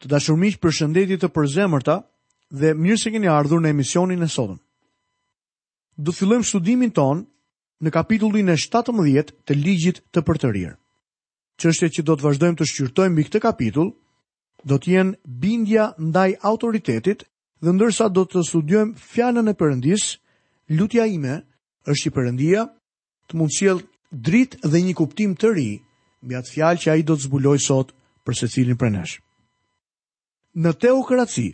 Të dashur miq, përshëndetje të përzemërta dhe mirë se keni ardhur në emisionin e sotëm. Do të fillojmë studimin tonë në kapitullin e 17 të ligjit të përtërirë. Çështjet që do të vazhdojmë të shqyrtojmë mbi këtë kapitull do të jenë bindja ndaj autoritetit dhe ndërsa do të studiojmë fjalën e Perëndisë, lutja ime është që Perëndia të mund të sjellë dritë dhe një kuptim të ri mbi atë fjalë që ai do të zbulojë sot për secilin prej nesh. Në teokraci,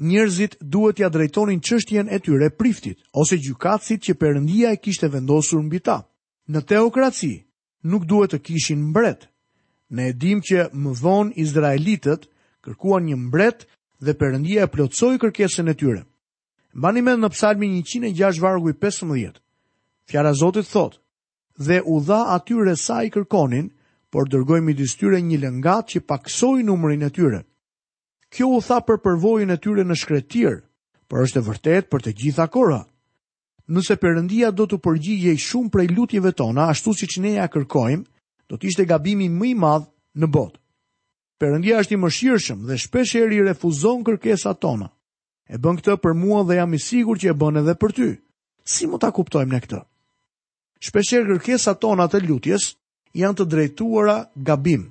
njerëzit duhet t'ia drejtonin çështjen e tyre priftit ose gjykatësit që Perëndia e kishte vendosur mbi ta. Në teokraci nuk duhet të kishin mbret. Ne e dimë që më vonë izraelitët kërkuan një mbret dhe Perëndia e plotësoi kërkesën e tyre. Mbani mend në psalmin 106 vargu 15. Fjala e Zotit thotë, dhe u dha atyre sa i kërkonin, por dërgoi midis tyre një lëngatë që pakësoi numrin e tyre. Kjo u tha për përvojën e tyre në shkretëtirë, por është e vërtetë për të gjitha kohërat. Nëse Perëndia do t'u përgjigjej shumë prej lutjeve tona, ashtu siç ne ia kërkojmë, do të ishte gabimi më i madh në botë. Perëndia është i mëshirshëm dhe shpeshherë i refuzon kërkesat tona. E bën këtë për mua dhe jam i sigurt që e bën edhe për ty. Si mund ta kuptojmë ne këtë? Shpeshherë kërkesat tona të lutjes janë të drejtuara gabim.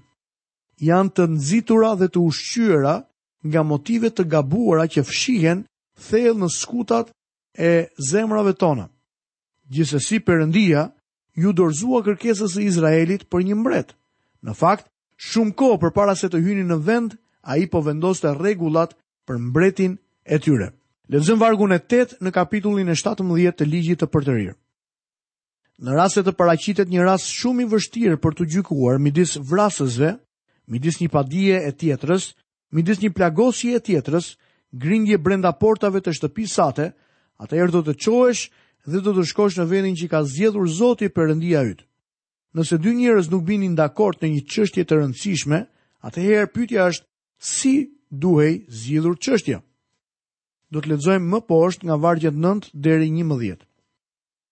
Janë të nxitura dhe të ushqyera nga motive të gabuara që fshihen thellë në skutat e zemrave tona. Gjithsesi Perëndia iu dorëzua kërkesës së Izraelit për një mbret. Në fakt, shumë kohë përpara se të hynin në vend, ai po vendoste rregullat për mbretin e tyre. Lexojmë vargun e 8 në kapitullin e 17 të ligjit të përtërirë. Në rast se të paraqitet një rast shumë i vështirë për t'u gjykuar midis vrasësve, midis një padie e tjetrës, midis një plagosjeje e tjetrës, grindje brenda portave të shtëpisë sate, atëherë do të çohesh dhe do të shkosh në vendin që ka zgjedhur Zoti Perëndia yt. Nëse dy njerëz nuk binin dakord në një çështje të rëndësishme, atëherë pyetja është si duhej zgjidhur çështja. Do të lexojmë më poshtë nga vargjet 9 deri 11.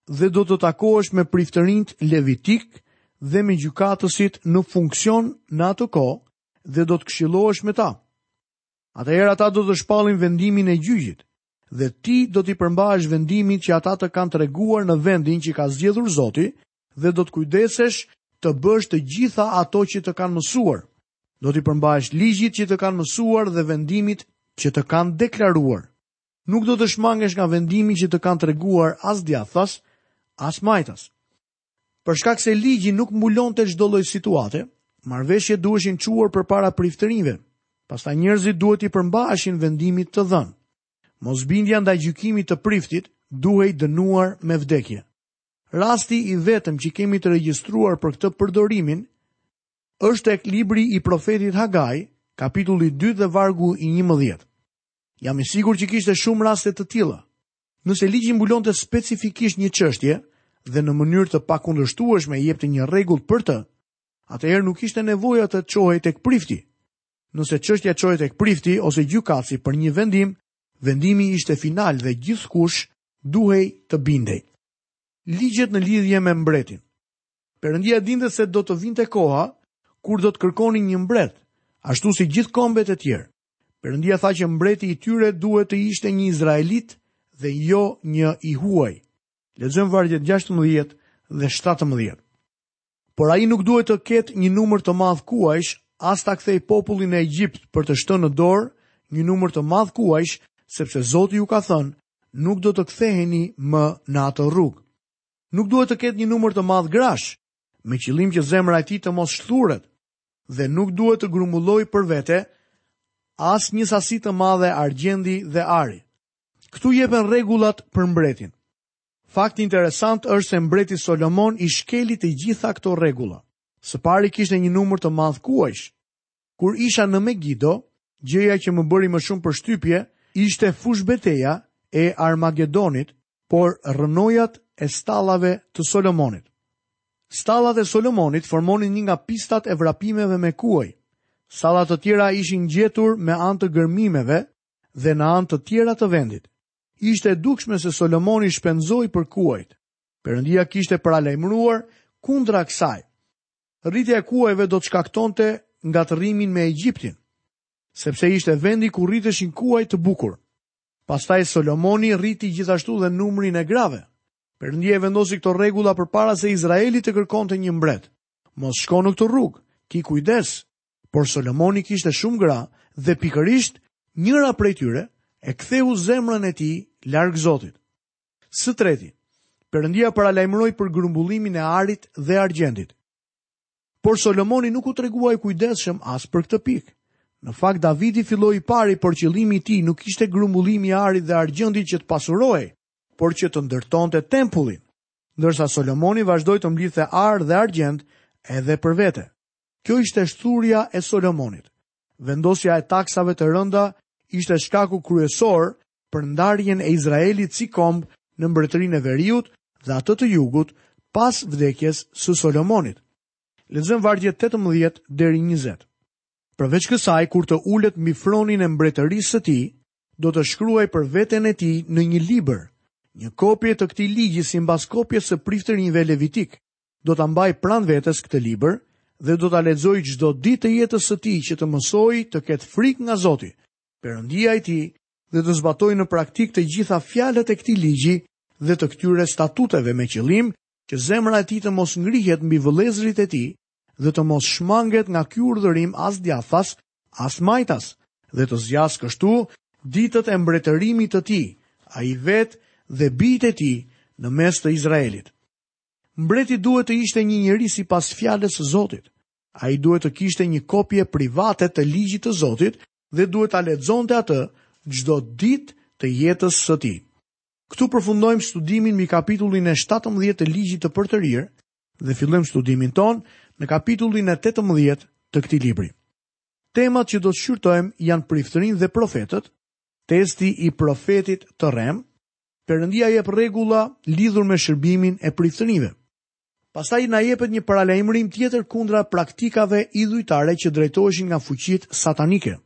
Dhe do të takohesh me priftërinjtë levitikë dhe me gjykatësit në funksion në atë kohë, dhe do të këshillohesh me ta. Atëherë ata do të shpallin vendimin e gjyqit dhe ti do t'i përmbahesh vendimit që ata të kanë treguar në vendin që ka zgjedhur Zoti dhe do të kujdesesh të bësh të gjitha ato që të kanë mësuar. Do t'i përmbahesh ligjit që të kanë mësuar dhe vendimit që të kanë deklaruar. Nuk do të shmangesh nga vendimi që të kanë treguar as djathtas, as majtas. Për shkak se ligji nuk mbulonte çdo lloj situate, marrëveshje duheshin çuar përpara priftërinjve. Pastaj njerëzit duhet t'i përmbaheshin vendimit të dhënë. Mosbindja ndaj gjykimit të priftit duhej dënuar me vdekje. Rasti i vetëm që kemi të regjistruar për këtë përdorimin është tek libri i profetit Hagai, kapitulli 2 dhe vargu i 11. Jam i sigurt që kishte shumë raste të tilla. Nëse ligji mbulonte specifikisht një çështje dhe në mënyrë të pakundërshtueshme jepte një rregull për të, atëherë nuk ishte nevoja të çohej tek prifti. Nëse çështja çohej tek prifti ose gjykatësi për një vendim, vendimi ishte final dhe gjithkush duhej të bindej. Ligjet në lidhje me mbretin. Perëndia dinte se do të vinte koha kur do të kërkonin një mbret, ashtu si gjithë kombet e tjerë. Perëndia tha që mbreti i tyre duhet të ishte një izraelit dhe jo një i huaj. Lexojmë vargjet 16 dhe 17. Por ai nuk duhet të ketë një numër të madh kuajsh, as ta kthejë popullin në Egjipt për të shtënë në dorë një numër të madh kuajsh, sepse Zoti ju ka thënë, nuk do të ktheheni më në atë rrugë. Nuk duhet të ketë një numër të madh grash, me qëllim që zemra e tij të mos shthuret, dhe nuk duhet të grumbullojë për vete as një sasi të madhe argjendi dhe ari. Këtu jepen rregullat për mbretin. Fakti interesant është se mbreti Solomon i shkeli të gjitha këto rregulla. Së pari kishte një numër të madh kuajsh. Kur isha në Megido, Gjëja që më bëri më shumë përshtypje ishte fushëbeteja e Armagedonit, por rrënojat e stallave të Solomonit. Stallat e Solomonit formonin një nga pistat e vrapimeve me kuaj. Stalla të tjera ishin gjetur me anë të gërmimeve dhe në anë të tjera të vendit. Ishte e dukshme se Solomoni shpenzoi për kuajt. Perëndia kishte paralajmëruar kundra kësaj. rritja e kuajve do të shkaktonte ngatërrimin me Egjiptin, sepse ishte vendi ku rriteshin kuaj të bukur. Pastaj Solomoni rriti gjithashtu dhe numrin e grave. Perëndia i vendosi këto rregulla përpara se Izraeli të kërkonte një mbret. Mos shko në këtë rrugë, ki kujdes. Por Solomoni kishte shumë gra dhe pikërisht njëra prej tyre e ktheu zemrën e tij larg Zotit. Së treti, Perëndia paralajmëroi për grumbullimin e arit dhe argjendit. Por Solomoni nuk u tregua i kujdesshëm as për këtë pikë. Në fakt Davidi filloi i pari, por qëllimi i tij nuk ishte grumbullimi i arit dhe argjendit që të pasurohej, por që të ndërtonte tempullin. Ndërsa Solomoni vazhdoi të mblidhte ar dhe argjend edhe për vete. Kjo ishte shthurja e Solomonit. Vendosja e taksave të rënda ishte shkaku kryesor për ndarjen e Izraelit si komb në mbretërinë e veriut dhe atë të jugut pas vdekjes së Solomonit. Lexojmë vargjet 18 deri 20. Përveç kësaj, kur të ulet mbi fronin e mbretërisë së tij, do të shkruajë për veten e tij në një libër, një kopje të këtij ligji simbas kopjes së priftërinjve levitikë, do ta mbajë pranë vetes këtë libër dhe do ta lexojë çdo ditë të jetës së tij që të mësojë të ketë frikë nga Zoti, Perëndia i tij dhe të zbatojë në praktikë të gjitha fjalët e këtij ligji dhe të këtyre statuteve me qëllim që zemra e tij të mos ngrihet mbi vëllezërit e tij dhe të mos shmanget nga ky urdhërim as djathas, as majtas dhe të zgjasë kështu ditët e mbretërimit të tij, ai vetë dhe bijtë e tij në mes të Izraelit. Mbreti duhet të ishte një njeri sipas fjalës së Zotit. Ai duhet të kishte një kopje private të ligjit të Zotit dhe duhet ta lexonte atë çdo ditë të jetës së tij. Këtu përfundojmë studimin mbi kapitullin e 17 të ligjit të përtërirë dhe fillojmë studimin tonë në kapitullin e 18 të këtij libri. Temat që do të shqyrtojmë janë priftërinjtë dhe profetët, testi i profetit të rremë, Perëndia jep rregulla lidhur me shërbimin e priftërinjve. Pastaj na jepet një paralajmërim tjetër kundra praktikave idhujtare që drejtoheshin nga fuqitë satanike.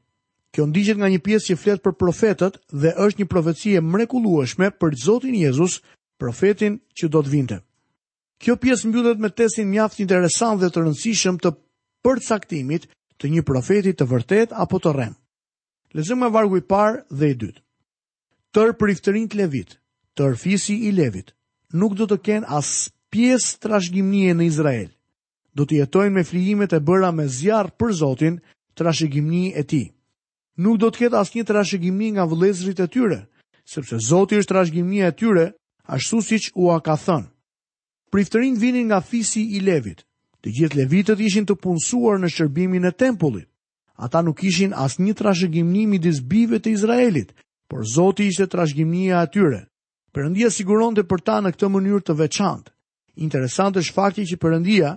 Kjo ndiqet nga një pjesë që flet për profetët dhe është një profeci e mrekullueshme për Zotin Jezus, profetin që do të vinte. Kjo pjesë mbyllet me testin mjaft interesant dhe të rëndësishëm të përcaktimit të një profeti të vërtetë apo të rremë. Lexojmë nga vargu i parë dhe i dytë. Tërë priftërinjtë levitë, tërë fisi i Levit, nuk do të kenë as pjesë trashëgimnie në Izrael. Do të jetojnë me flijimet e bëra me zjarr për Zotin, trashëgimni e tij. Nuk do të ketë asnjë trashëgimni nga vëllezërit e tyre, sepse Zoti është trashëgimnia e tyre, ashtu siç ua ka thënë. Priftërinjtë vinin nga fisi i Levit. Të gjithë levitët ishin të punësuar në shërbimin e tempullit. Ata nuk kishin asnjë trashëgimni midis bijve të Izraelit, por Zoti ishte trashëgimnia e tyre. Perëndia siguronte për ta në këtë mënyrë të veçantë. Interesant është fakti që Perëndia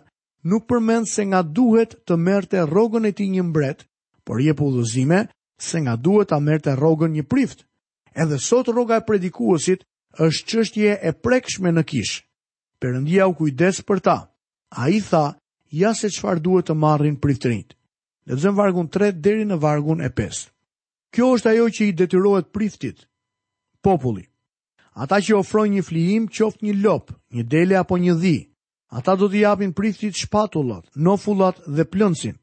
nuk përmend se nga duhet të merrte rrogën e tij një mbret, por jep udhëzime se nga duhet ta merrte rrogën një prift. Edhe sot rroga e predikuesit është çështje e prekshme në kishë. Perëndia u kujdes për ta. Ai tha, ja se çfarë duhet të marrin priftërinjtë. Lexojmë vargun 3 deri në vargun e 5. Kjo është ajo që i detyrohet priftit, populli. Ata që ofrojnë një flijim, qoftë një lopë, një dele apo një dhi, ata do t'i japin priftit shpatullat, nofullat dhe plëncin.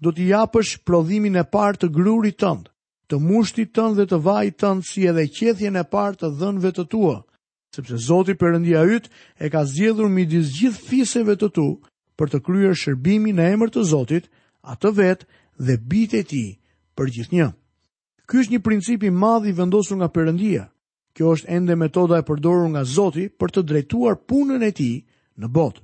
Do t'i japësh prodhimin e parë të grurit tënd, të mushtit tënd dhe të vajit tënd si edhe qethjen e parë të dhenve të tua, sepse Zoti Perëndia yt e ka zgjedhur midis gjithë fiseve të tu për të kryer shërbimin në emër të Zotit, atë vetë dhe bijtë e tij përgjithnjë. Ky është një princip i madh i vendosur nga Perëndia. Kjo është ende metoda e përdorur nga Zoti për të drejtuar punën e tij në botë.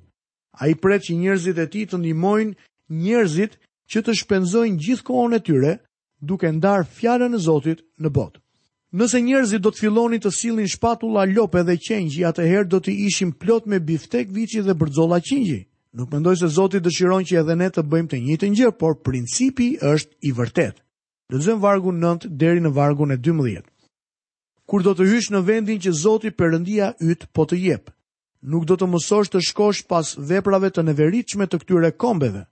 Ai pret që njerëzit e tij të ndihmojnë njerëzit që të shpenzojnë gjithë kohën e tyre duke ndarë fjalën e Zotit në botë. Nëse njerëzit do të fillonin të sillnin shpatulla lope dhe qengji, atëherë do të ishim plot me biftek viçi dhe bërxolla qingji. Nuk mendoj se Zoti dëshiron që edhe ne të bëjmë të njëjtën gjë, por principi është i vërtetë. Lexojmë vargun 9 deri në vargun e 12. Kur do të hysh në vendin që Zoti Perëndia yt po të jep, Nuk do të mësosh të shkosh pas veprave të neveritshme të këtyre kombeve,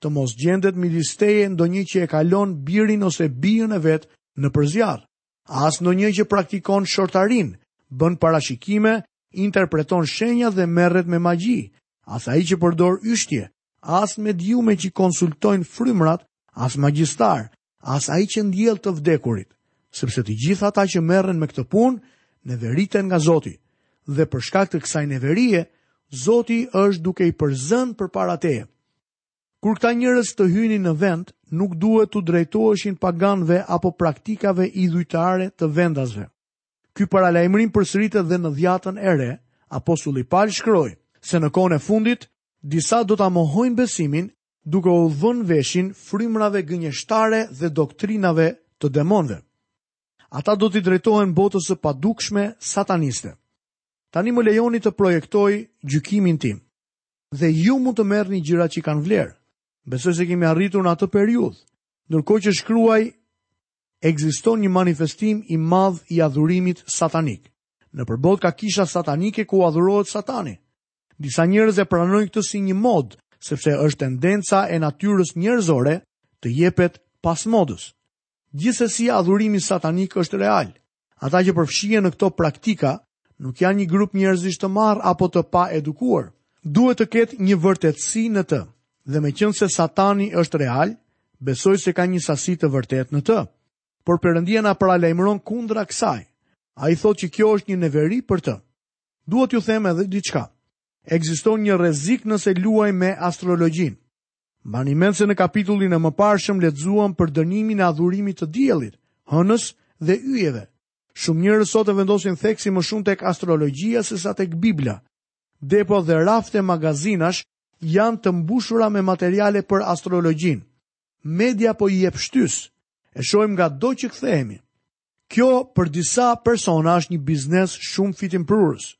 të mos gjendet midis teje ndonjë që e kalon birin ose bijën e vet nëpër zjarr, as ndonjë që praktikon shortarinë, bën parashikime, interpreton shenja dhe merret me magji, as ai që përdor yshtje, as mediume që konsultojnë frymërat, as magjistarë, as ai që ndjell të vdekurit, sepse të gjithë ata që merren me këtë punë neveriten nga Zoti. Dhe për shkak të kësaj neverie, Zoti është duke i përzënë përpara teje. Kur këta njerëz të hynin në vend, nuk duhet t'u drejtoheshin paganëve apo praktikave idhujtare të vendasve. Ky paralajmërim përsëritet dhe në Dhjatën e Re, apostulli Pal shkroi se në kohën e fundit disa do ta mohojnë besimin duke u vënë veshin frymërave gënjeshtare dhe doktrinave të demonëve. Ata do t'i drejtohen botës së padukshme sataniste. Tani më lejoni të projektoj gjykimin tim. Dhe ju mund të merrni gjërat që kanë vlerë. Besoj se kemi arritur në atë periudhë. Ndërkohë që shkruaj ekziston një manifestim i madh i adhurimit satanik. Nëpër botë ka kisha satanike ku adhurohet Satani. Disa njerëz e pranojnë këtë si një modë, sepse është tendenca e natyrës njerëzore të jepet pas modës. Gjithsesi adhurimi satanik është real. Ata që përfshihen në këto praktika nuk janë një grup njerëzish të marrë apo të paedukuar. Duhet të ketë një vërtetësi në të. Dhe meqenëse satani është real, besoj se ka një sasi të vërtetë në të. Por Perëndia na paralajmëron kundra kësaj. Ai thotë që kjo është një neveri për të. Duhet t'ju them edhe diçka. Ekziston një rrezik nëse luaj me astrologjinë. Mbani mend se në kapitullin e mëparshëm lexuam për dënimin e adhurimit të diellit, hënës dhe yjeve. Shumë njerëz sot e vendosin theksin më shumë tek astrologjia sesa tek Bibla. Depo dhe rafte magazinash janë të mbushura me materiale për astrologjinë. Media po i jep shtysë. E shohim ngado që kthehemi. Kjo për disa persona është një biznes shumë fitimprurës.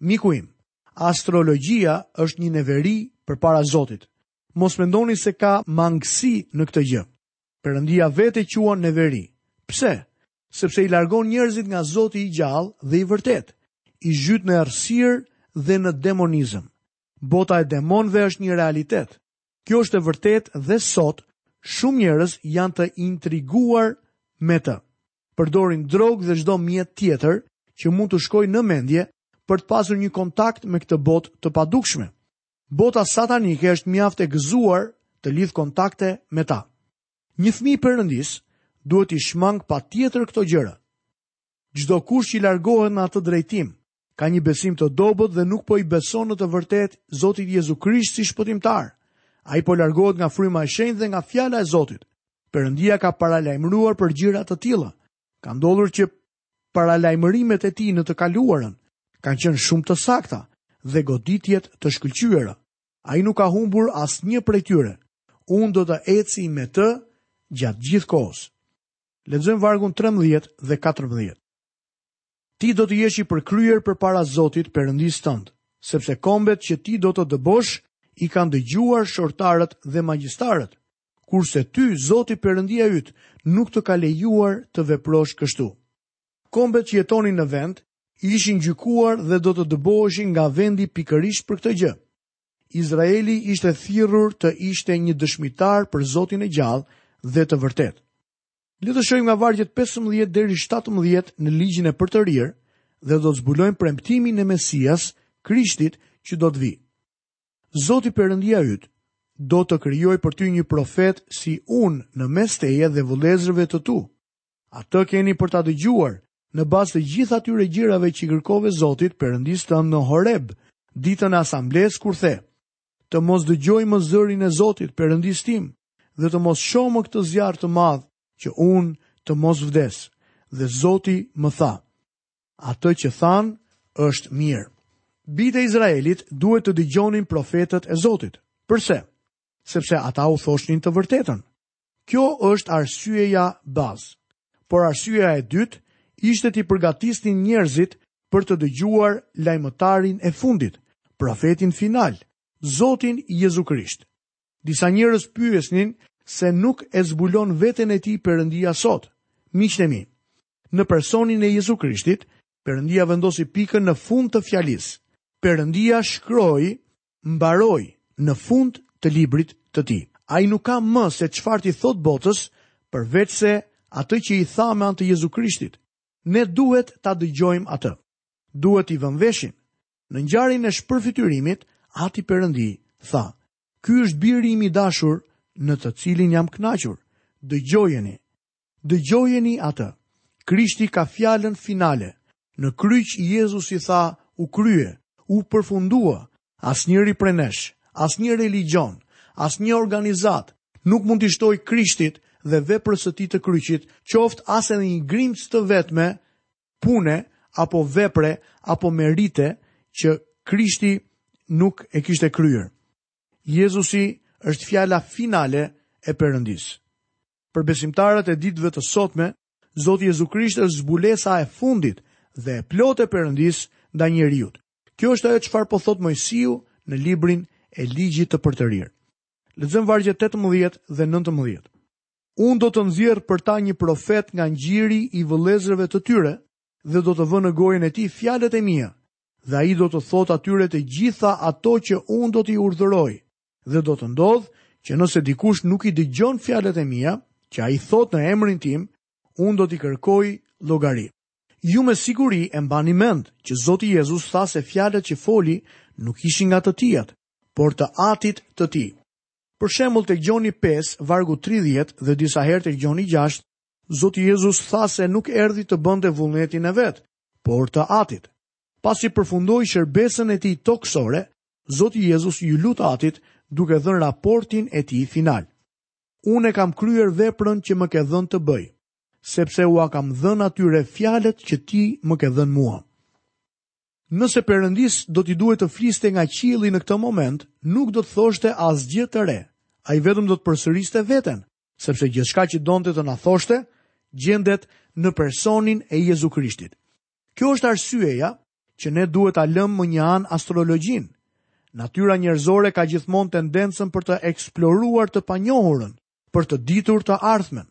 Miku im, astrologjia është një neveri përpara Zotit. Mos mendoni se ka mangësi në këtë gjë. Perëndia vetë e quan neveri. Pse? Sepse i largon njerëzit nga Zoti i gjallë dhe i vërtetë. I zhyt në errësirë dhe në demonizëm. Bota e demonëve është një realitet. Kjo është e vërtetë dhe sot shumë njerëz janë të intriguar me të. përdorin drogë dhe çdo mjet tjetër që mund t'u shkojë në mendje për të pasur një kontakt me këtë botë të padukshme. Bota satanike është mjaft e gëzuar të lidhë kontakte me ta. Një fëmijë i Perëndisë duhet t'i shmangë patjetër këto gjëra. Çdokush që largohet në atë drejtim, Ka një besim të dobët dhe nuk po i beson në të vërtetë Zotit Jezu Krisht si shpëtimtar. Ai po largohet nga Fryma e Shenjtë dhe nga fjala e Zotit. Perëndia ka paralajmëruar për gjëra të tilla. Ka ndodhur që paralajmërimet e tij në të kaluarën kanë qenë shumë të sakta dhe goditjet të shkëlqyera. Ai nuk ka humbur asnjë prej tyre. Unë do të eci me të gjatë gjithë kohës. Lexojmë vargun 13 dhe 14. Ti do të jesh i përkryer përpara Zotit, Perëndisë tënd, sepse kombet që ti do të dëbosh i kanë dëgjuar shortarët dhe magjistarët, kurse ty Zoti Perëndia yt nuk të ka lejuar të veprosh kështu. Kombet që jetonin në vend ishin gjykuar dhe do të dëboheshin nga vendi pikërisht për këtë gjë. Izraeli ishte thirrur të ishte një dëshmitar për Zotin e gjallë dhe të vërtetë. Le të shohim nga vargjet 15 deri 17 në ligjin e përtërirë dhe do të zbulojmë premtimin e Mesias, Krishtit që do të vijë. Zoti Perëndia yt do të krijojë për ty një profet si unë në mes teje dhe vëllezërve të tu. Atë keni për ta dëgjuar në bazë të gjithë atyre gjërave që i kërkove Zotit Perëndisë tënd në Horeb, ditën e asamblesë kur the: të mos dëgjoj më zërin e Zotit, Perëndisë tim, dhe të mos shoh më këtë zjarr të madh, që unë të mos vdes. Dhe Zoti më tha: Atë që thanë është mirë. Bijtë e Izraelit duhet të dëgjonin profetët e Zotit. Përse? Sepse ata u thoshnin të vërtetën. Kjo është arsyeja bazë. Por arsyeja e dytë ishte t'i përgatisnin njerëzit për të dëgjuar lajmëtarin e fundit, profetin final, Zotin Jezu Krisht. Disa njerëz pyesin pse nuk e zbulon veten e tij Perëndia sot. Miqtë e mi, në personin e Jezu Krishtit, Perëndia vendosi pikën në fund të fjalisë. Perëndia shkroi mbaroi në fund të librit të tij. Ai nuk ka më se çfarë t'i thotë botës, përveçse atë që i tha me anë të Jezu Krishtit. Ne duhet ta dëgjojmë atë. Duhet t'i vëmë veshin. Në ngjarjen e shpërfytyrimit, Ati Perëndi tha: Ky është biri im i dashur në të cilin jam kënaqur. Dëgjojeni. Dëgjojeni atë. Krishti ka fjalën finale. Në kryq Jezusi tha u krye, u përfundua, asnjëri prej nesh, asnjë religjion, asnjë organizatë nuk mund t'i shtojë Krishtit dhe veprës së tij të kryqit qoftë as edhe një grimcë të vetme pune apo vepre apo merite që Krishti nuk e kishte kryer. Jezusi është fjala finale e Perëndisë. Për besimtarët e ditëve të sotme, Zoti Jezu Krisht është zbulesa e fundit dhe e plotë e Perëndisë ndaj njeriut. Kjo është ajo çfarë po thotë Moisiu në librin e ligjit të përtërirë. Lexojmë vargjet 18 dhe 19. Unë do të nxjerr për ta një profet nga gjiri i vëllezërve të tyre dhe do të vë në gojën e tij fjalët e mia dhe ai do t'u thotë atyre të gjitha ato që unë do t'i urdhëroj. Dhe do të ndodhë që nëse dikush nuk i dëgjon fjalët e mia, që ai thotë në emrin tim, unë do t'i kërkoj llogari. Ju me siguri e mbani mend që Zoti Jezus tha se fjalët që foli nuk ishin nga të tijat, por të Atit të Tij. Për shembull tek Gjoni 5, vargu 30 dhe disa herë tek Gjoni 6, Zoti Jezus tha se nuk erdhi të bënte vullnetin e vet, por të Atit. Pasi përfundoi shërbesën e tij tokësore, Zoti Jezus iu lut Atit duke dhënë raportin e tij final. Unë e kam kryer veprën që më ke dhënë të bëj, sepse ua kam dhënë atyre fjalët që ti më ke dhënë mua. Nëse Perëndisë do t'i duhej të fliste nga qielli në këtë moment, nuk do të thoshte asgjë të re. Ai vetëm do të përsëriste veten, sepse gjithçka që donte të na thoshte gjendet në personin e Jezu Krishtit. Kjo është arsyeja që ne duhet ta lëmë më një anë astrologjinë. Natyra njerëzore ka gjithmonë tendencën për të eksploruar të panjohurën, për të ditur të ardhmen.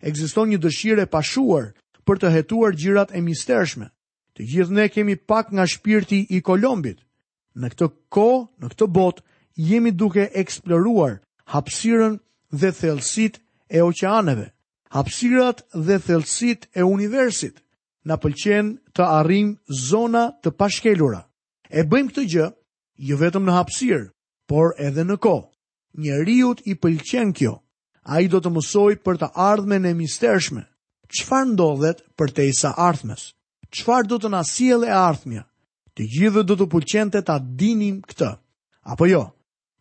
Ekziston një dëshirë e pashuar për të hetuar gjërat e mistershme. Të gjithë ne kemi pak nga shpirti i Kolombit. Në këtë kohë, në këtë botë, jemi duke eksploruar hapësirën dhe thellësitë e oqeaneve, hapësirat dhe thellësitë e universit, na pëlqen të arrijmë zona të pashkelura. E bëjmë këtë gjë jo vetëm në hapësirë, por edhe në kohë. Njeriut i pëlqen kjo. Ai do të mësojë për të ardhmen e mistershme. Çfarë ndodhet përtej së ardhmes? Çfarë do të na sjellë e ardhmja? Të gjithë do të pëlqente ta dinim këtë. Apo jo?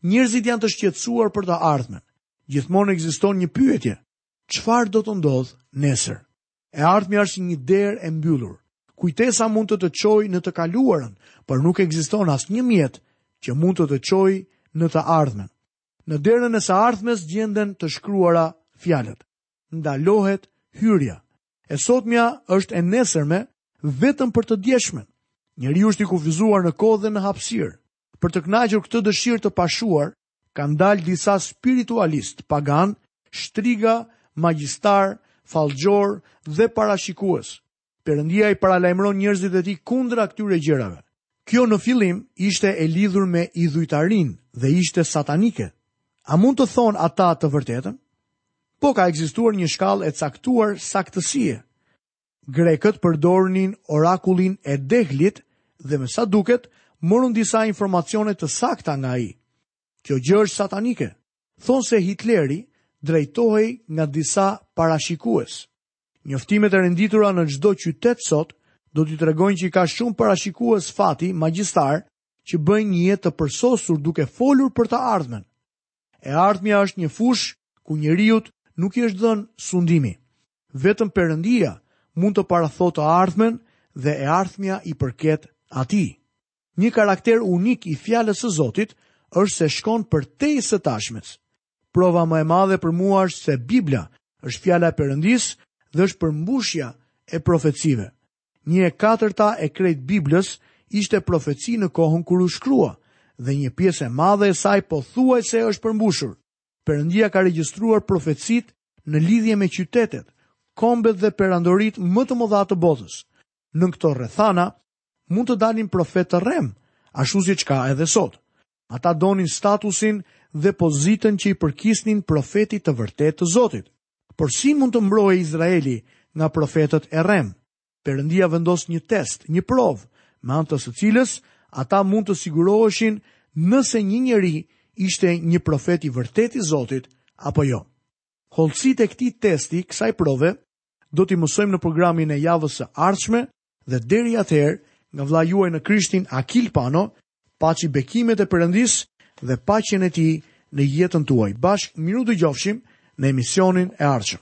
Njerëzit janë të shqetësuar për të ardhmen. Gjithmonë ekziston një pyetje. Çfarë do të ndodhë nesër? E ardhmja është si një derë e mbyllur. Kujtesa mund të të çojë në të kaluarën, por nuk ekziston asnjë mjet që mund të të çojë në të ardhmen. Në derën e së ardhmes gjenden të shkruara fjalët. Ndalohet hyrja. E sotmja është e nesërme vetëm për të djeshmen. Njeriu është i kufizuar në kohë dhe në hapësirë. Për të kënaqur këtë dëshirë të pashuar, Kanë dalë disa spiritualistë paganë, shtriga, magjistarë, fallxhorë dhe parashikues. Perëndia i paralajmëron njerëzit e tij kundër këtyre gjërave. Kjo në fillim ishte e lidhur me idhujtarinë dhe ishte satanike. A mund të thonë ata të vërtetën? Po ka ekzistuar një shkallë e caktuar saktësie. Grekët përdornin orakullin e Dehlit dhe me sa duket morën disa informacione të sakta nga ai. Kjo gjë është satanike. Thonë se Hitleri drejtohej nga disa parashikues. Njoftimet e renditura në çdo qytet sot do t'i tregojnë që ka shumë parashikues fati magjistarë që bëjnë një jetë të përsosur duke folur për të ardhmen. E ardhmja është një fushë ku njeriut nuk i është dhënë sundimi. Vetëm Perëndia mund të parathotë të ardhmen dhe e ardhmja i përket atij. Një karakter unik i fjalës së Zotit është se shkon përtej së tashmes. Prova më e madhe për mua është se Bibla është fjala e Perëndisë dhe është përmbushja e profecive. Një e katërta e krejt Biblës ishte profeci në kohën kur u shkrua, dhe një pjesë e madhe e saj pothuajse është përmbushur. Perëndia ka regjistruar profecitë në lidhje me qytetet, kombet dhe perandoritë më të mëdha të botës. Në këto rrethana mund të dalin profetë të rremë, ashtu siç ka edhe sot. Ata donin statusin dhe pozitën që i përkisnin profetit të vërtetë të Zotit. Por si mund të mbrohej Izraeli nga profetët e rremë? Perëndia vendos një test, një provë, me anë të së cilës ata mund të siguroheshin nëse një njeri ishte një profet i vërtetë i Zotit apo jo. Hollësitë e këtij testi, kësaj prove, do t'i mësojmë në programin e javës së ardhshme, dhe deri atëherë nga vëllai juaj në Krishtin Akil Pano, paçi bekimet e Perëndisë dhe paqen e Tij në jetën tuaj. Bashkë mirudëgjofshim në emisionin e ardhshëm.